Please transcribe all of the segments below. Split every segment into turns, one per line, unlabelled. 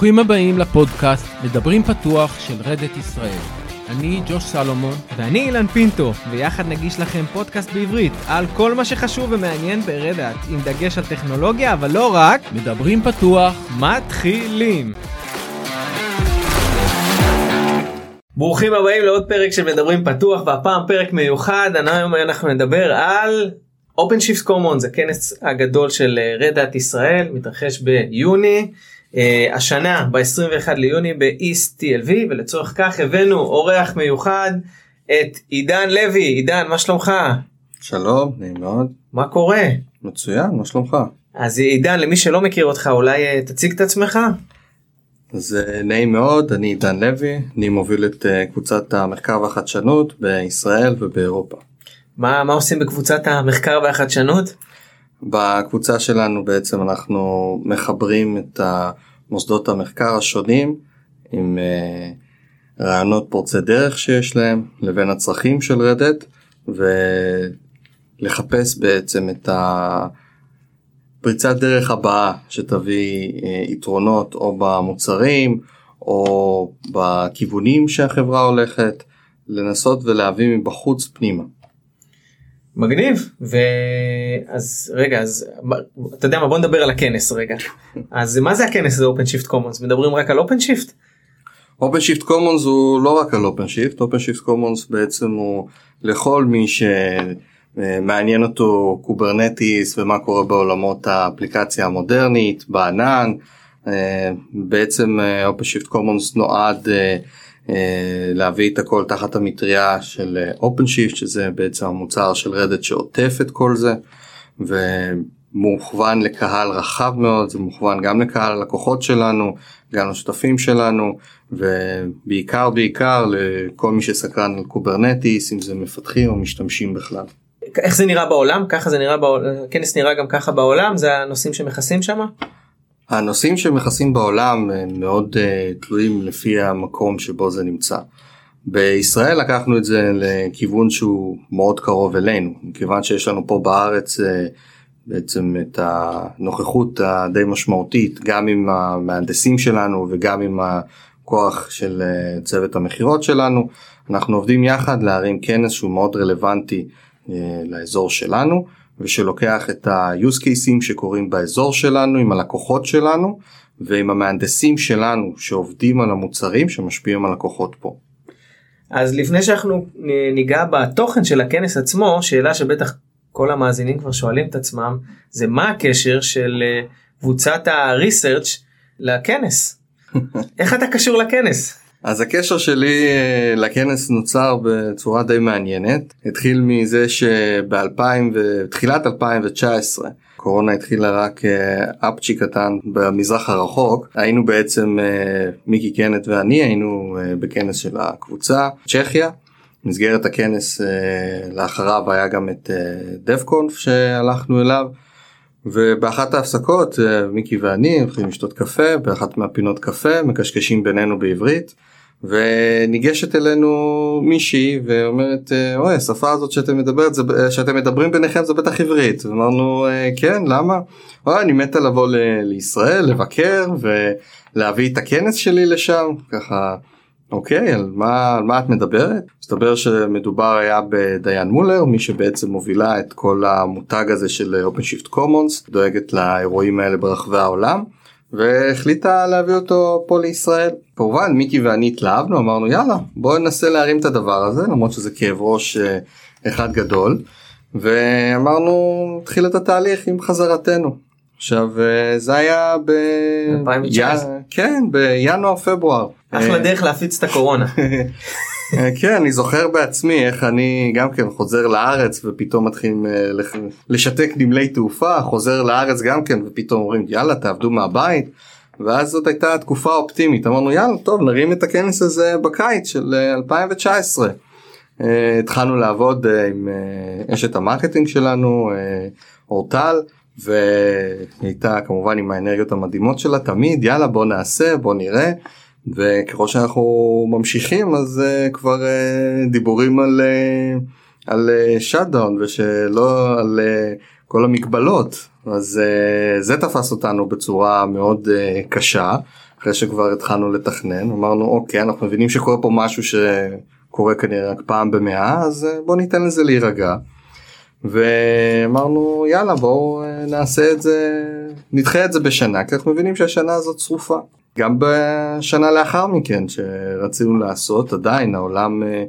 ברוכים הבאים לפודקאסט מדברים פתוח של רדת ישראל. אני ג'וש סלומון.
ואני אילן פינטו, ויחד נגיש לכם פודקאסט בעברית על כל מה שחשוב ומעניין ברדאט, עם דגש על טכנולוגיה, אבל לא רק.
מדברים פתוח.
מתחילים. ברוכים הבאים לעוד פרק של מדברים פתוח, והפעם פרק מיוחד, היום אנחנו נדבר על OpenShift Commons, הכנס הגדול של רדאט ישראל, מתרחש ביוני. Uh, השנה ב-21 ליוני ב-East TLV ולצורך כך הבאנו אורח מיוחד את עידן לוי עידן מה שלומך?
שלום נעים מאוד.
מה קורה?
מצוין מה שלומך?
אז עידן למי שלא מכיר אותך אולי uh, תציג את עצמך?
אז uh, נעים מאוד אני עידן לוי אני מוביל את קבוצת המחקר והחדשנות בישראל ובאירופה.
מה, מה עושים בקבוצת המחקר והחדשנות?
בקבוצה שלנו בעצם אנחנו מחברים את מוסדות המחקר השונים עם uh, רעיונות פורצי דרך שיש להם לבין הצרכים של רדט ולחפש בעצם את הפריצת דרך הבאה שתביא uh, יתרונות או במוצרים או בכיוונים שהחברה הולכת לנסות ולהביא מבחוץ פנימה.
מגניב ואז רגע אז אתה יודע מה בוא נדבר על הכנס רגע אז מה זה הכנס הזה OpenShift Commons מדברים רק על
OpenShift. OpenShift Commons הוא לא רק על OpenShift OpenShift Commons בעצם הוא לכל מי שמעניין אותו Kubernetes ומה קורה בעולמות האפליקציה המודרנית בענן בעצם OpenShift Commons נועד אה, להביא את הכל תחת המטריה של OpenShift שזה בעצם המוצר של Red Hat שעוטף את כל זה ומוכוון לקהל רחב מאוד זה מוכוון גם לקהל הלקוחות שלנו גם לשותפים שלנו ובעיקר בעיקר לכל מי שסקרן על Kubernetes אם זה מפתחים או משתמשים בכלל.
איך זה נראה בעולם ככה זה נראה בעולם כנס נראה גם ככה בעולם זה הנושאים שמכסים שם.
הנושאים שמכסים בעולם הם מאוד אה, תלויים לפי המקום שבו זה נמצא. בישראל לקחנו את זה לכיוון שהוא מאוד קרוב אלינו מכיוון שיש לנו פה בארץ uh, בעצם את הנוכחות הדי משמעותית גם עם המהנדסים שלנו וגם עם הכוח של uh, צוות המכירות שלנו אנחנו עובדים יחד להרים כנס שהוא מאוד רלוונטי uh, לאזור שלנו. ושלוקח את ה-use cases שקורים באזור שלנו עם הלקוחות שלנו ועם המהנדסים שלנו שעובדים על המוצרים שמשפיעים על לקוחות פה.
אז לפני שאנחנו ניגע בתוכן של הכנס עצמו שאלה שבטח כל המאזינים כבר שואלים את עצמם זה מה הקשר של אה, קבוצת ה-research לכנס איך אתה קשור לכנס.
אז הקשר שלי אה, לכנס נוצר בצורה די מעניינת התחיל מזה שבתחילת 2019 קורונה התחילה רק אה, אפצ'י קטן במזרח הרחוק היינו בעצם אה, מיקי קנט ואני היינו בכנס של הקבוצה צ'כיה. במסגרת הכנס לאחריו היה גם את דף קונף שהלכנו אליו. ובאחת ההפסקות מיקי ואני הולכים לשתות קפה באחת מהפינות קפה מקשקשים בינינו בעברית וניגשת אלינו מישהי ואומרת אוי השפה הזאת שאתם מדברת זה שאתם מדברים ביניכם זה בטח עברית. אמרנו כן למה? אוי אני מתה לבוא ל- לישראל לבקר ולהביא את הכנס שלי לשם ככה אוקיי על מה על מה את מדברת מסתבר שמדובר היה בדיין מולר מי שבעצם מובילה את כל המותג הזה של OpenShift Commons דואגת לאירועים האלה ברחבי העולם. והחליטה להביא אותו פה לישראל. כמובן מיקי ואני התלהבנו אמרנו יאללה בוא ננסה להרים את הדבר הזה למרות שזה כאב ראש אה, אחד גדול ואמרנו התחיל את התהליך עם חזרתנו. עכשיו אה, זה היה ב...
2019.
כן בינואר פברואר.
אחלה דרך להפיץ את הקורונה.
אה, כן אני זוכר בעצמי איך אני גם כן חוזר לארץ ופתאום מתחילים אה, לשתק נמלי תעופה חוזר לארץ גם כן ופתאום אומרים יאללה תעבדו מהבית. ואז זאת הייתה תקופה אופטימית אמרנו יאללה טוב נרים את הכנס הזה בקיץ של 2019. אה, התחלנו לעבוד עם אשת ה marketing שלנו אורטל והייתה כמובן עם האנרגיות המדהימות שלה תמיד יאללה בוא נעשה בוא נראה. וככל שאנחנו ממשיכים אז אה, כבר אה, דיבורים על אה, על shutdown ושלא על אה, כל המגבלות אז אה, זה תפס אותנו בצורה מאוד אה, קשה אחרי שכבר התחלנו לתכנן אמרנו אוקיי אנחנו מבינים שקורה פה משהו שקורה כנראה רק פעם במאה אז אה, בוא ניתן לזה להירגע. ואמרנו יאללה בואו אה, נעשה את זה נדחה את זה בשנה כי אנחנו מבינים שהשנה הזאת צרופה. גם בשנה לאחר מכן שרצינו לעשות עדיין העולם אה,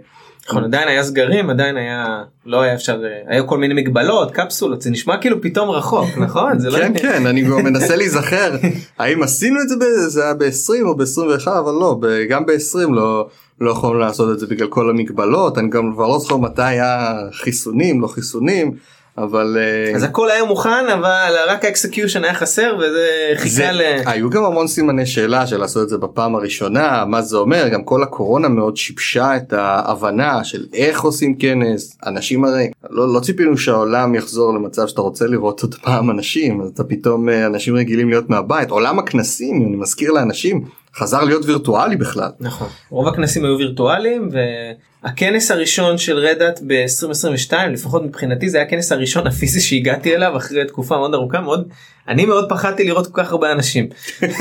נכון עדיין היה סגרים עדיין היה לא היה אפשר היה כל מיני מגבלות קפסולות זה נשמע כאילו פתאום רחוק נכון? זה לא
כן כן אני כבר מנסה להיזכר האם עשינו את זה זה היה ב-20 או ב-21 אבל לא גם ב-20 לא לא יכולנו לעשות את זה בגלל כל המגבלות אני גם כבר לא זוכר מתי היה חיסונים לא חיסונים אבל אה,
אז הכל היה מוכן אבל רק ה execution היה חסר וזה חיכה
זה,
ל...
היו גם המון סימני שאלה של לעשות את זה בפעם הראשונה מה זה אומר גם כל הקורונה מאוד שיבשה את ההבנה של איך עושים כנס אנשים הרי לא, לא ציפינו שהעולם יחזור למצב שאתה רוצה לראות עוד פעם אנשים אז אתה פתאום אה, אנשים רגילים להיות מהבית עולם הכנסים אני מזכיר לאנשים חזר להיות וירטואלי בכלל
נכון רוב הכנסים היו וירטואליים והכנס הראשון של Red Hat ב-2022 לפחות מבחינתי זה היה הכנס הראשון הפיזי שהגעתי אליו אחרי תקופה מאוד ארוכה מאוד אני מאוד פחדתי לראות כל כך הרבה אנשים.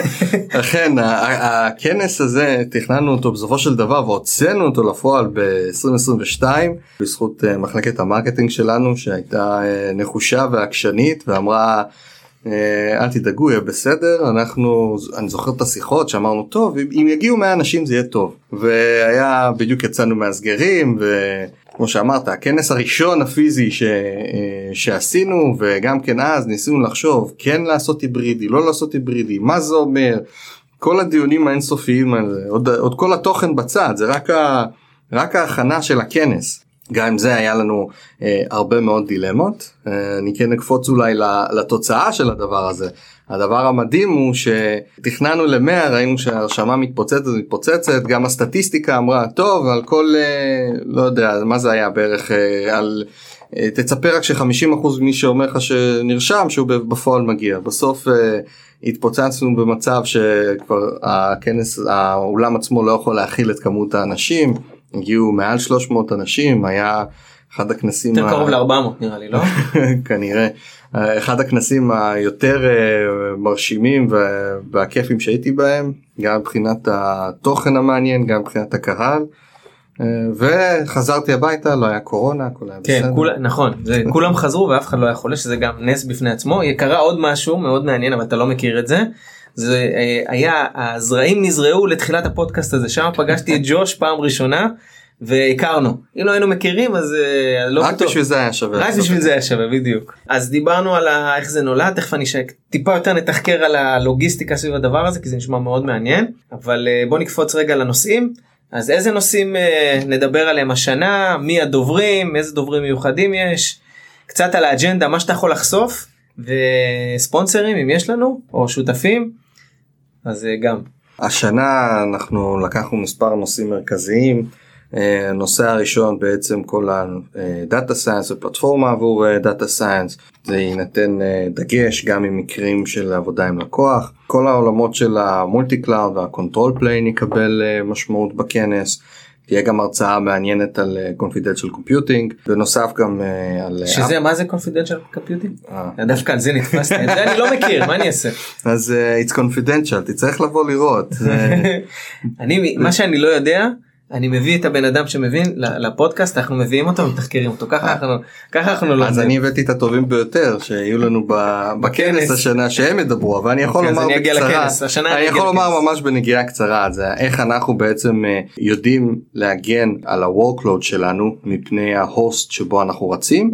אכן הכנס הזה תכננו אותו בסופו של דבר והוצאנו אותו לפועל ב-2022 בזכות אה, מחלקת ה marketing שלנו שהייתה אה, נחושה ועקשנית ואמרה אל תדאגו יהיה בסדר. אנחנו אני זוכר את השיחות שאמרנו טוב אם- יגיעו 100 אנשים זה יהיה טוב. והיה בדיוק יצאנו מהסגרים וכמו שאמרת הכנס הראשון הפיזי ש, אה, שעשינו וגם כן אז ניסינו לחשוב כן לעשות היברידי לא לעשות היברידי מה זה אומר? כל הדיונים האינסופיים האלה עוד, עוד כל התוכן בצד זה רק, ה, רק ההכנה של הכנס. גם עם זה היה לנו אה, הרבה מאוד דילמות. אה, אני כן אקפוץ אולי לתוצאה של הדבר הזה. הדבר המדהים הוא שתכננו למאה ראינו שההרשמה מתפוצצת מתפוצצת גם הסטטיסטיקה אמרה טוב על כל אה, לא יודע מה זה היה בערך אה, על אה, תצפה רק ש-50% ממי שאומר לך שנרשם שהוא בפועל מגיע. בסוף אה, התפוצצנו במצב שכבר הכנס האולם עצמו לא יכול להכיל את כמות האנשים הגיעו מעל 300 אנשים היה אחד הכנסים
יותר
ה-
קרוב ל-400 נראה לי לא?
כנראה אה, אחד הכנסים היותר אה, מרשימים וה- והכיפים שהייתי בהם גם מבחינת התוכן המעניין גם מבחינת הקהל אה, וחזרתי הביתה לא היה קורונה הכל היה
כן,
בסדר.
כול, נכון, זה, כולם חזרו ואף אחד לא היה חולה שזה גם נס בפני עצמו. קרה עוד משהו מאוד מעניין אבל אתה לא מכיר את זה. זה אה, היה הזרעים נזרעו לתחילת הפודקאסט הזה שם פגשתי את ג'וש פעם ראשונה והכרנו. אם לא היינו מכירים אז אה, לא
רק. בשביל זה היה שווה.
רק בשביל זה היה שווה בדיוק. אז דיברנו על איך זה נולד תכף אני טיפה יותר נתחקר על הלוגיסטיקה סביב הדבר הזה כי זה נשמע מאוד מעניין. אבל אה, בוא נקפוץ רגע לנושאים. אז איזה נושאים אה, נדבר עליהם השנה? מי הדוברים? איזה דוברים מיוחדים יש? קצת על האג'נדה מה שאתה יכול לחשוף? וספונסרים אם יש לנו או שותפים אז אה, גם
השנה אנחנו לקחנו מספר נושאים מרכזיים. אה, הנושא הראשון בעצם כל ה data science ופלטפורמה עבור data science זה יינתן אה, דגש גם עם מקרים של עבודה עם לקוח כל העולמות של ה multi cloud וה control plane יקבל אה, משמעות בכנס. תהיה גם הרצאה מעניינת על confidential computing בנוסף גם אה, על
שזה מה זה computing
אה,
דווקא על זה נתפסתי את זה אני לא מכיר מה אני אעשה.
אז אה, it's confidential תצטרך לבוא לראות.
אני מה שאני לא יודע אני מביא את הבן אדם שמבין לפודקאסט אנחנו מביאים אותו ומתחקרים אותו. ככה אנחנו ככה אנחנו לא
אז אני הבאתי את הטובים ביותר שיהיו לנו בכנס השנה שהם ידברו אבל אני יכול
אוקיי,
לומר בקצרה.
אני
יכול לומר. ממש בנגיעה קצרה זה איך אנחנו בעצם אה, יודעים להגן על ה-workload שלנו מפני ההוסט שבו אנחנו רצים.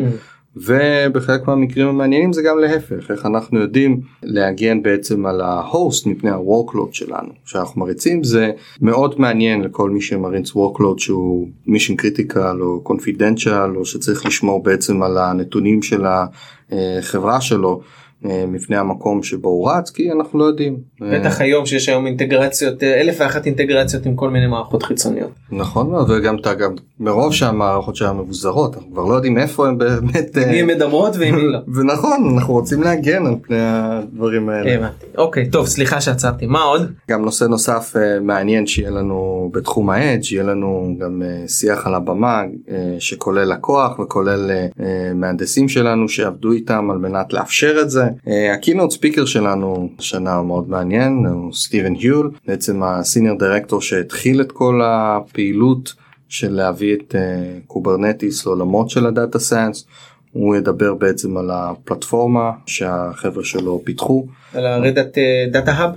ובחלק מהמקרים המעניינים זה גם להפך איך אנחנו יודעים להגן בעצם על ההוסט מפני ה-workload שלנו שאנחנו מריצים זה מאוד מעניין לכל מי שמריץ workload שהוא mission critical או confidential או שצריך לשמור בעצם על הנתונים של החברה שלו אה, מפני המקום שבו הוא רץ כי אנחנו לא יודעים. אה,
בטח היום שיש היום אינטגרציות אה, אלף ואחת אינטגרציות עם כל מיני מערכות חיצוניות.
נכון מאוד וגם אתה גם מרוב שהמערכות שלנו מבוזרות אנחנו כבר לא יודעים איפה הם באמת. אה,
מי מדברות ועם מי לא.
ונכון אנחנו רוצים להגן על פני הדברים האלה.
הבנתי. אוקיי טוב סליחה שעצרתי מה עוד?
גם נושא נוסף אה, מעניין שיהיה לנו בתחום האדג' יהיה לנו גם אה, שיח על הבמה אה, שכולל לקוח וכולל אה, אה, מהנדסים שלנו שעבדו איתם על מנת לאפשר את זה ה keynote speaker שלנו שנה מאוד מעניין הוא סטיבן היול בעצם ה senior director שהתחיל את כל הפעילות של להביא את Kubernetes לעולמות של ה data science. הוא ידבר בעצם על הפלטפורמה שהחבר'ה שלו פיתחו.
על Red Hat Data Hub?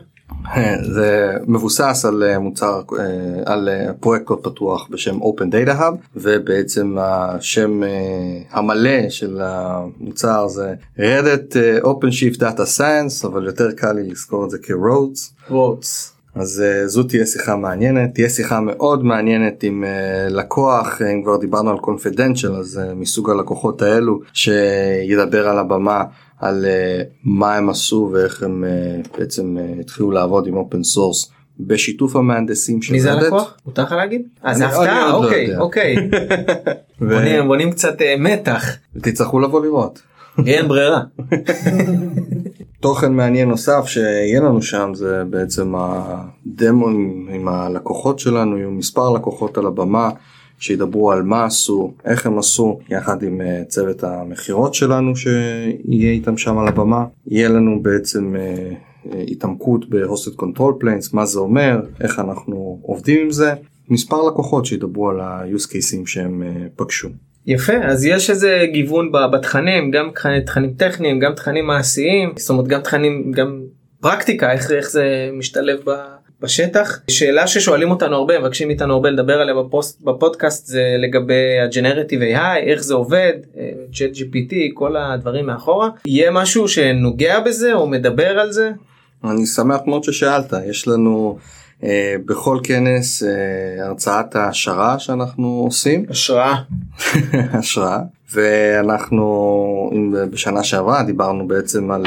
זה מבוסס על אה, מוצר אה, על אה, פרויקט פתוח בשם Open Data Hub ובעצם השם המלא של המוצר זה Red Hat OpenShift Data Science אבל יותר קל לי לזכור את זה כ-RHODS.
RHODS.
אז זו תהיה שיחה מעניינת, תהיה שיחה מאוד מעניינת עם לקוח, אם כבר דיברנו על confidential אז מסוג הלקוחות האלו שידבר על הבמה על uh, מה הם עשו ואיך הם uh, בעצם uh, התחילו לעבוד עם open source בשיתוף המהנדסים
של מי זה הלקוח? מותר לך להגיד? אה זה הפתעה לא אוקיי אוקיי. בונים קצת מתח.
תצטרכו לבוא לראות.
אין ברירה.
תוכן מעניין נוסף שיהיה לנו שם זה בעצם הדמו עם הלקוחות שלנו יהיו מספר לקוחות על הבמה שידברו על מה עשו, איך הם עשו, יחד עם uh, צוות המכירות שלנו שיהיה איתם שם על הבמה. יהיה לנו בעצם uh, התעמקות ב hosted control planes, מה זה אומר, איך אנחנו עובדים עם זה, מספר לקוחות שידברו על ה-use cases שהם פגשו.
יפה אז יש איזה גיוון בתכנים גם תכנים טכניים גם תכנים מעשיים זאת אומרת גם תכנים גם פרקטיקה איך, איך זה משתלב ב... בשטח. שאלה ששואלים אותנו הרבה, מבקשים איתנו הרבה לדבר עליה בפוסט, בפודקאסט זה לגבי הג'נרטיב AI, איך זה עובד, צ'אט אה, GPT, כל הדברים מאחורה. יהיה משהו שנוגע בזה או מדבר על זה?
אני שמח מאוד ששאלת, יש לנו בכל כנס אה, הרצאת העשרה שאנחנו עושים.
השראה.
השראה. ואנחנו בשנה שעברה דיברנו בעצם על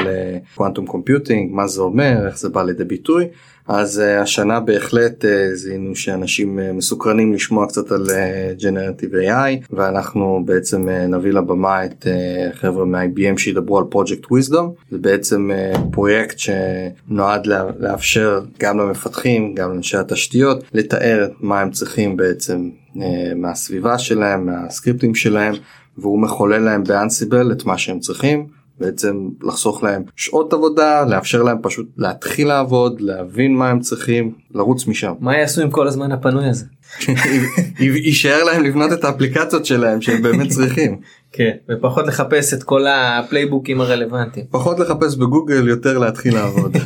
קוואנטום קומפיוטינג, מה זה אומר, איך זה בא לידי ביטוי. אז uh, השנה בהחלט uh, זיהינו שאנשים מסוקרנים לשמוע קצת על uh, AI ואנחנו בעצם נביא לבמה את חבר'ה מ-IBM שידברו על פרויקט wisdom זה בעצם פרויקט שנועד לאפשר גם למפתחים גם לאנשי התשתיות לתאר מה הם צריכים בעצם מהסביבה שלהם מהסקריפטים שלהם והוא מחולל להם באנסיבל את מה שהם צריכים. בעצם לחסוך להם שעות עבודה לאפשר להם פשוט להתחיל לעבוד להבין מה הם צריכים לרוץ משם.
מה יעשו עם כל הזמן הפנוי הזה?
יישאר להם לבנות את האפליקציות שלהם שהם באמת צריכים.
כן ופחות לחפש את כל ה playbookים הרלוונטיים.
פחות לחפש בגוגל יותר להתחיל לעבוד.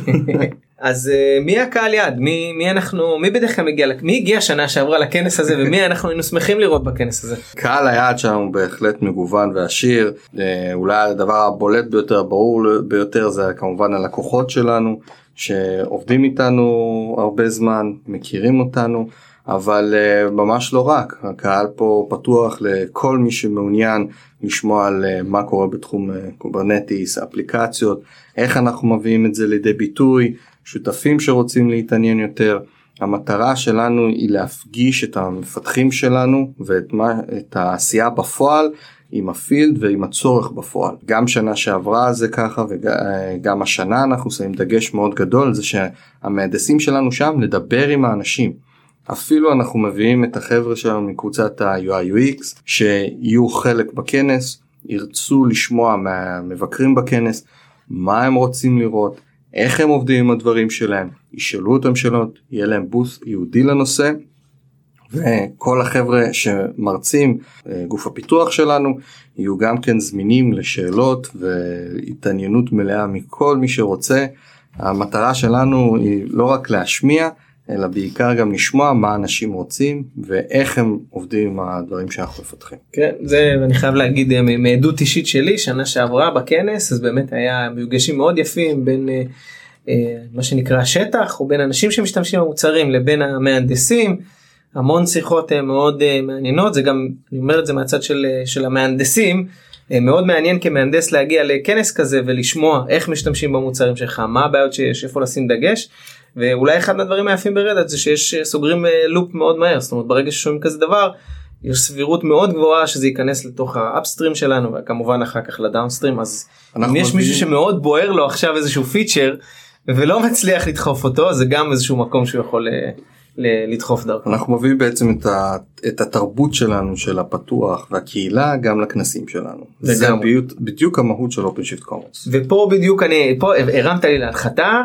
אז uh, מי הקהל יעד מי מי אנחנו מי בדרך כלל מגיע מי הגיע שנה שעברה לכנס הזה ומי אנחנו היינו שמחים לראות בכנס הזה.
קהל היעד שלנו בהחלט מגוון ועשיר uh, אולי הדבר הבולט ביותר ברור ביותר זה כמובן הלקוחות שלנו שעובדים איתנו הרבה זמן מכירים אותנו. אבל uh, ממש לא רק, הקהל פה פתוח לכל מי שמעוניין לשמוע על uh, מה קורה בתחום Kubernetes, אפליקציות, איך אנחנו מביאים את זה לידי ביטוי, שותפים שרוצים להתעניין יותר. המטרה שלנו היא להפגיש את המפתחים שלנו ואת מה, את העשייה בפועל עם ה field ועם הצורך בפועל. גם שנה שעברה זה ככה וגם השנה אנחנו שמים דגש מאוד גדול זה שהמהנדסים שלנו שם לדבר עם האנשים. אפילו אנחנו מביאים את החבר'ה שלנו מקבוצת ה-UI UX שיהיו חלק בכנס, ירצו לשמוע מהמבקרים בכנס מה הם רוצים לראות, איך הם עובדים עם הדברים שלהם, ישאלו אותם שאלות, יהיה להם בוסט ייעודי לנושא. וכל החבר'ה שמרצים, אה, גוף הפיתוח שלנו, יהיו גם כן זמינים לשאלות והתעניינות מלאה מכל מי שרוצה. המטרה שלנו היא לא רק להשמיע, אלא בעיקר גם לשמוע מה אנשים רוצים ואיך הם עובדים עם הדברים שאנחנו מפתחים.
כן, זה אני חייב להגיד אה, מעדות אישית שלי שנה שעברה בכנס אז באמת היה מפגשים מאוד יפים בין אה, אה, מה שנקרא שטח או בין אנשים שמשתמשים במוצרים לבין המהנדסים. המון שיחות מאוד מעניינות זה גם אני אומר את זה מהצד של, של המהנדסים מאוד מעניין כמהנדס להגיע לכנס כזה ולשמוע איך משתמשים במוצרים שלך מה הבעיות שיש איפה לשים דגש. ואולי אחד מהדברים היפים ברדאט זה שיש אה, סוגרים אה, לופ מאוד מהר זאת אומרת ברגע ששומעים כזה דבר יש סבירות מאוד גבוהה שזה ייכנס לתוך האפסטרים שלנו וכמובן אחר כך לדאונסטרים אז אם יש מישהו שמאוד בוער לו עכשיו איזשהו פיצ'ר ולא מצליח לדחוף אותו זה גם איזשהו מקום שהוא יכול אה, לדחוף דרכו.
אנחנו מביאים בעצם את, ה, את התרבות שלנו של הפתוח והקהילה גם לכנסים שלנו. זה
לגמרי.
בדיוק, בדיוק המהות של OpenShift Commons.
ופה בדיוק אני פה הרמת לי להנחתה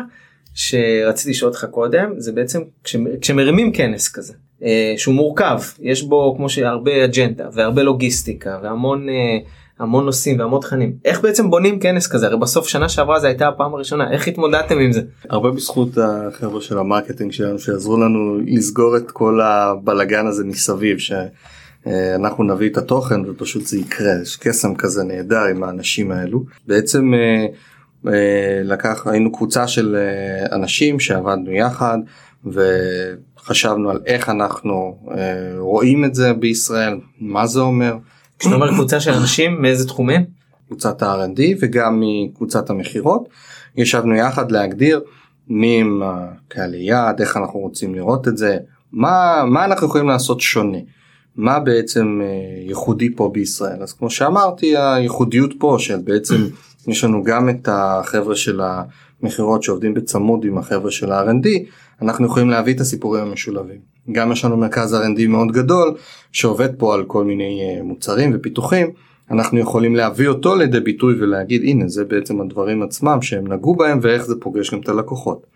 שרציתי לשאול אותך קודם זה בעצם כש, כשמרימים כנס כזה אה, שהוא מורכב יש בו כמו שהרבה אג'נדה והרבה לוגיסטיקה והמון אה, המון נושאים והמון תכנים. איך בעצם בונים כנס כזה? הרי בסוף שנה שעברה זה הייתה הפעם הראשונה איך התמודדתם עם זה.
הרבה בזכות החבר'ה של ה marketing שלנו שעזרו לנו לסגור את כל הבלגן הזה מסביב שאנחנו נביא את התוכן ופשוט זה יקרה. יש קסם כזה נהדר עם האנשים האלו. בעצם אה, אה, לקח היינו קבוצה של אה, אנשים שעבדנו יחד וחשבנו על איך אנחנו אה, רואים את זה בישראל מה זה אומר
כשאתה אומר קבוצה של אנשים מאיזה תחומים?
קבוצת ה-R&D וגם מקבוצת המכירות. ישבנו יחד להגדיר מי הם הקהלי יעד, איך אנחנו רוצים לראות את זה, מה, מה אנחנו יכולים לעשות שונה, מה בעצם אה, ייחודי פה בישראל. אז כמו שאמרתי, הייחודיות פה של בעצם יש לנו גם את החבר'ה של המכירות שעובדים בצמוד עם החבר'ה של ה-R&D, אנחנו יכולים להביא את הסיפורים המשולבים. גם יש לנו מרכז R&D מאוד גדול שעובד פה על כל מיני אה, מוצרים ופיתוחים. אנחנו יכולים להביא אותו לידי ביטוי ולהגיד הנה זה בעצם הדברים עצמם שהם נגעו בהם ואיך זה פוגש גם את הלקוחות.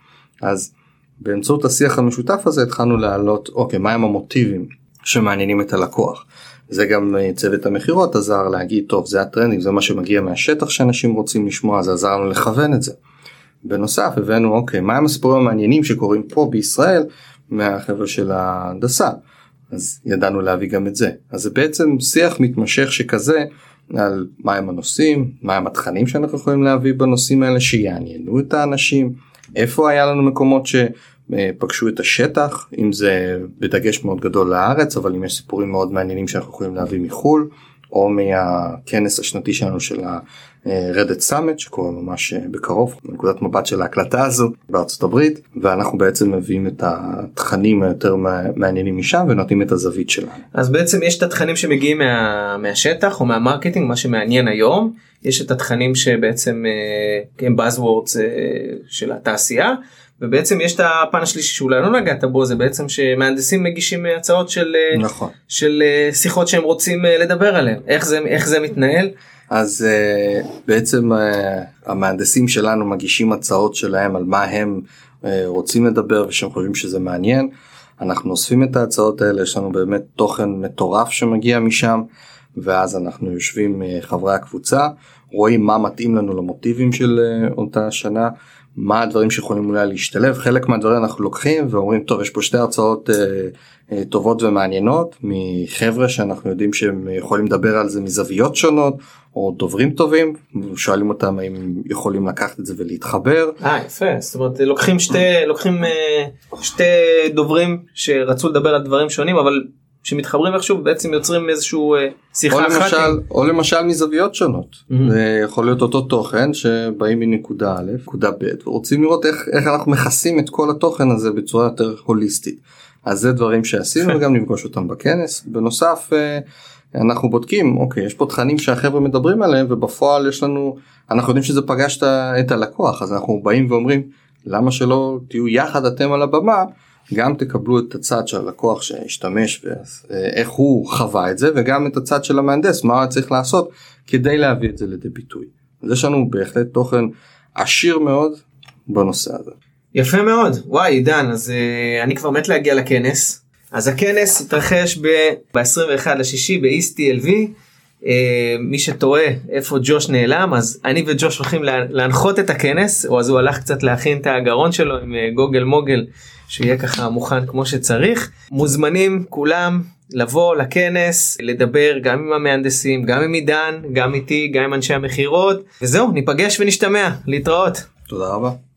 אז באמצעות השיח המשותף הזה התחלנו להעלות אוקיי מהם המוטיבים שמעניינים את הלקוח. זה גם אה, צוות המכירות עזר להגיד טוב זה הטרנדים זה מה שמגיע מהשטח שאנשים רוצים לשמוע זה עזר לנו לכוון את זה. בנוסף הבאנו אוקיי מהם הסיפורים המעניינים שקורים פה בישראל מהחבר'ה של ההנדסה. אז ידענו להביא גם את זה. אז זה בעצם שיח מתמשך שכזה על מהם הנושאים, מהם התכנים שאנחנו יכולים להביא בנושאים האלה שיעניינו את האנשים, איפה היה לנו מקומות שפגשו את השטח, אם זה בדגש מאוד גדול לארץ, אבל אם יש סיפורים מאוד מעניינים שאנחנו יכולים להביא מחו"ל, או מהכנס השנתי שלנו של ה-Reddit Summit שקורה ממש בקרוב, נקודת מבט של ההקלטה הזו בארצות הברית, ואנחנו בעצם מביאים את התכנים היותר מעניינים משם ונותנים את הזווית שלנו.
אז בעצם יש את התכנים שמגיעים מה, מהשטח או מהמרקטינג מה שמעניין היום יש את התכנים שבעצם אה, הם buzzwords אה, של התעשייה ובעצם יש את הפן השלישי שאולי לא נגעת בו זה בעצם שמהנדסים מגישים הצעות של אה,
נכון.
של אה, שיחות שהם רוצים אה, לדבר עליהם איך זה איך זה מתנהל
אז uh, בעצם uh, המהנדסים שלנו מגישים הצעות שלהם על מה הם uh, רוצים לדבר ושהם חושבים שזה מעניין. אנחנו אוספים את ההצעות האלה יש לנו באמת תוכן מטורף שמגיע משם ואז אנחנו יושבים חברי הקבוצה רואים מה מתאים לנו למוטיבים של אותה שנה מה הדברים שיכולים אולי להשתלב. חלק מהדברים אנחנו לוקחים ואומרים טוב יש פה שתי הרצאות אה, אה, טובות ומעניינות מחבר'ה שאנחנו יודעים שהם יכולים לדבר על זה מזוויות שונות או דוברים טובים. שואלים אותם האם יכולים לקחת את זה ולהתחבר.
אה יפה. זאת אומרת לוקחים שתי לוקחים אה, שתי דוברים שרצו לדבר על דברים שונים אבל שמתחברים איכשהו בעצם יוצרים איזשהו אה, שיחה
או
אחת.
למשל, או למשל מזוויות שונות.
Mhm.
זה יכול להיות אותו תוכן שבאים מנקודה א', נקודה ב', ורוצים לראות איך, איך אנחנו מכסים את כל התוכן הזה בצורה יותר הוליסטית. אז זה דברים שעשינו וגם נפגוש אותם בכנס. בנוסף אה, אנחנו בודקים אוקיי יש פה תכנים שהחבר'ה מדברים עליהם ובפועל יש לנו אנחנו יודעים שזה פגש את הלקוח אז אנחנו באים ואומרים למה שלא תהיו יחד אתם על הבמה גם תקבלו את הצד של הלקוח שהשתמש ואיך הוא חווה את זה וגם את הצד של המהנדס מה צריך לעשות כדי להביא את זה לידי ביטוי. אז יש לנו בהחלט תוכן עשיר מאוד בנושא הזה.
יפה מאוד וואי עידן אז uh, אני כבר מת להגיע לכנס אז הכנס התרחש ב-21 לשישי ב-East TLV uh, מי שתוהה איפה ג'וש נעלם אז אני וג'וש הולכים לה, להנחות את הכנס או אז הוא הלך קצת להכין את הגרון שלו עם uh, גוגל מוגל שיהיה ככה מוכן כמו שצריך מוזמנים כולם לבוא לכנס לדבר גם עם המהנדסים גם עם עידן גם איתי גם עם אנשי המכירות וזהו ניפגש ונשתמע להתראות.
תודה רבה.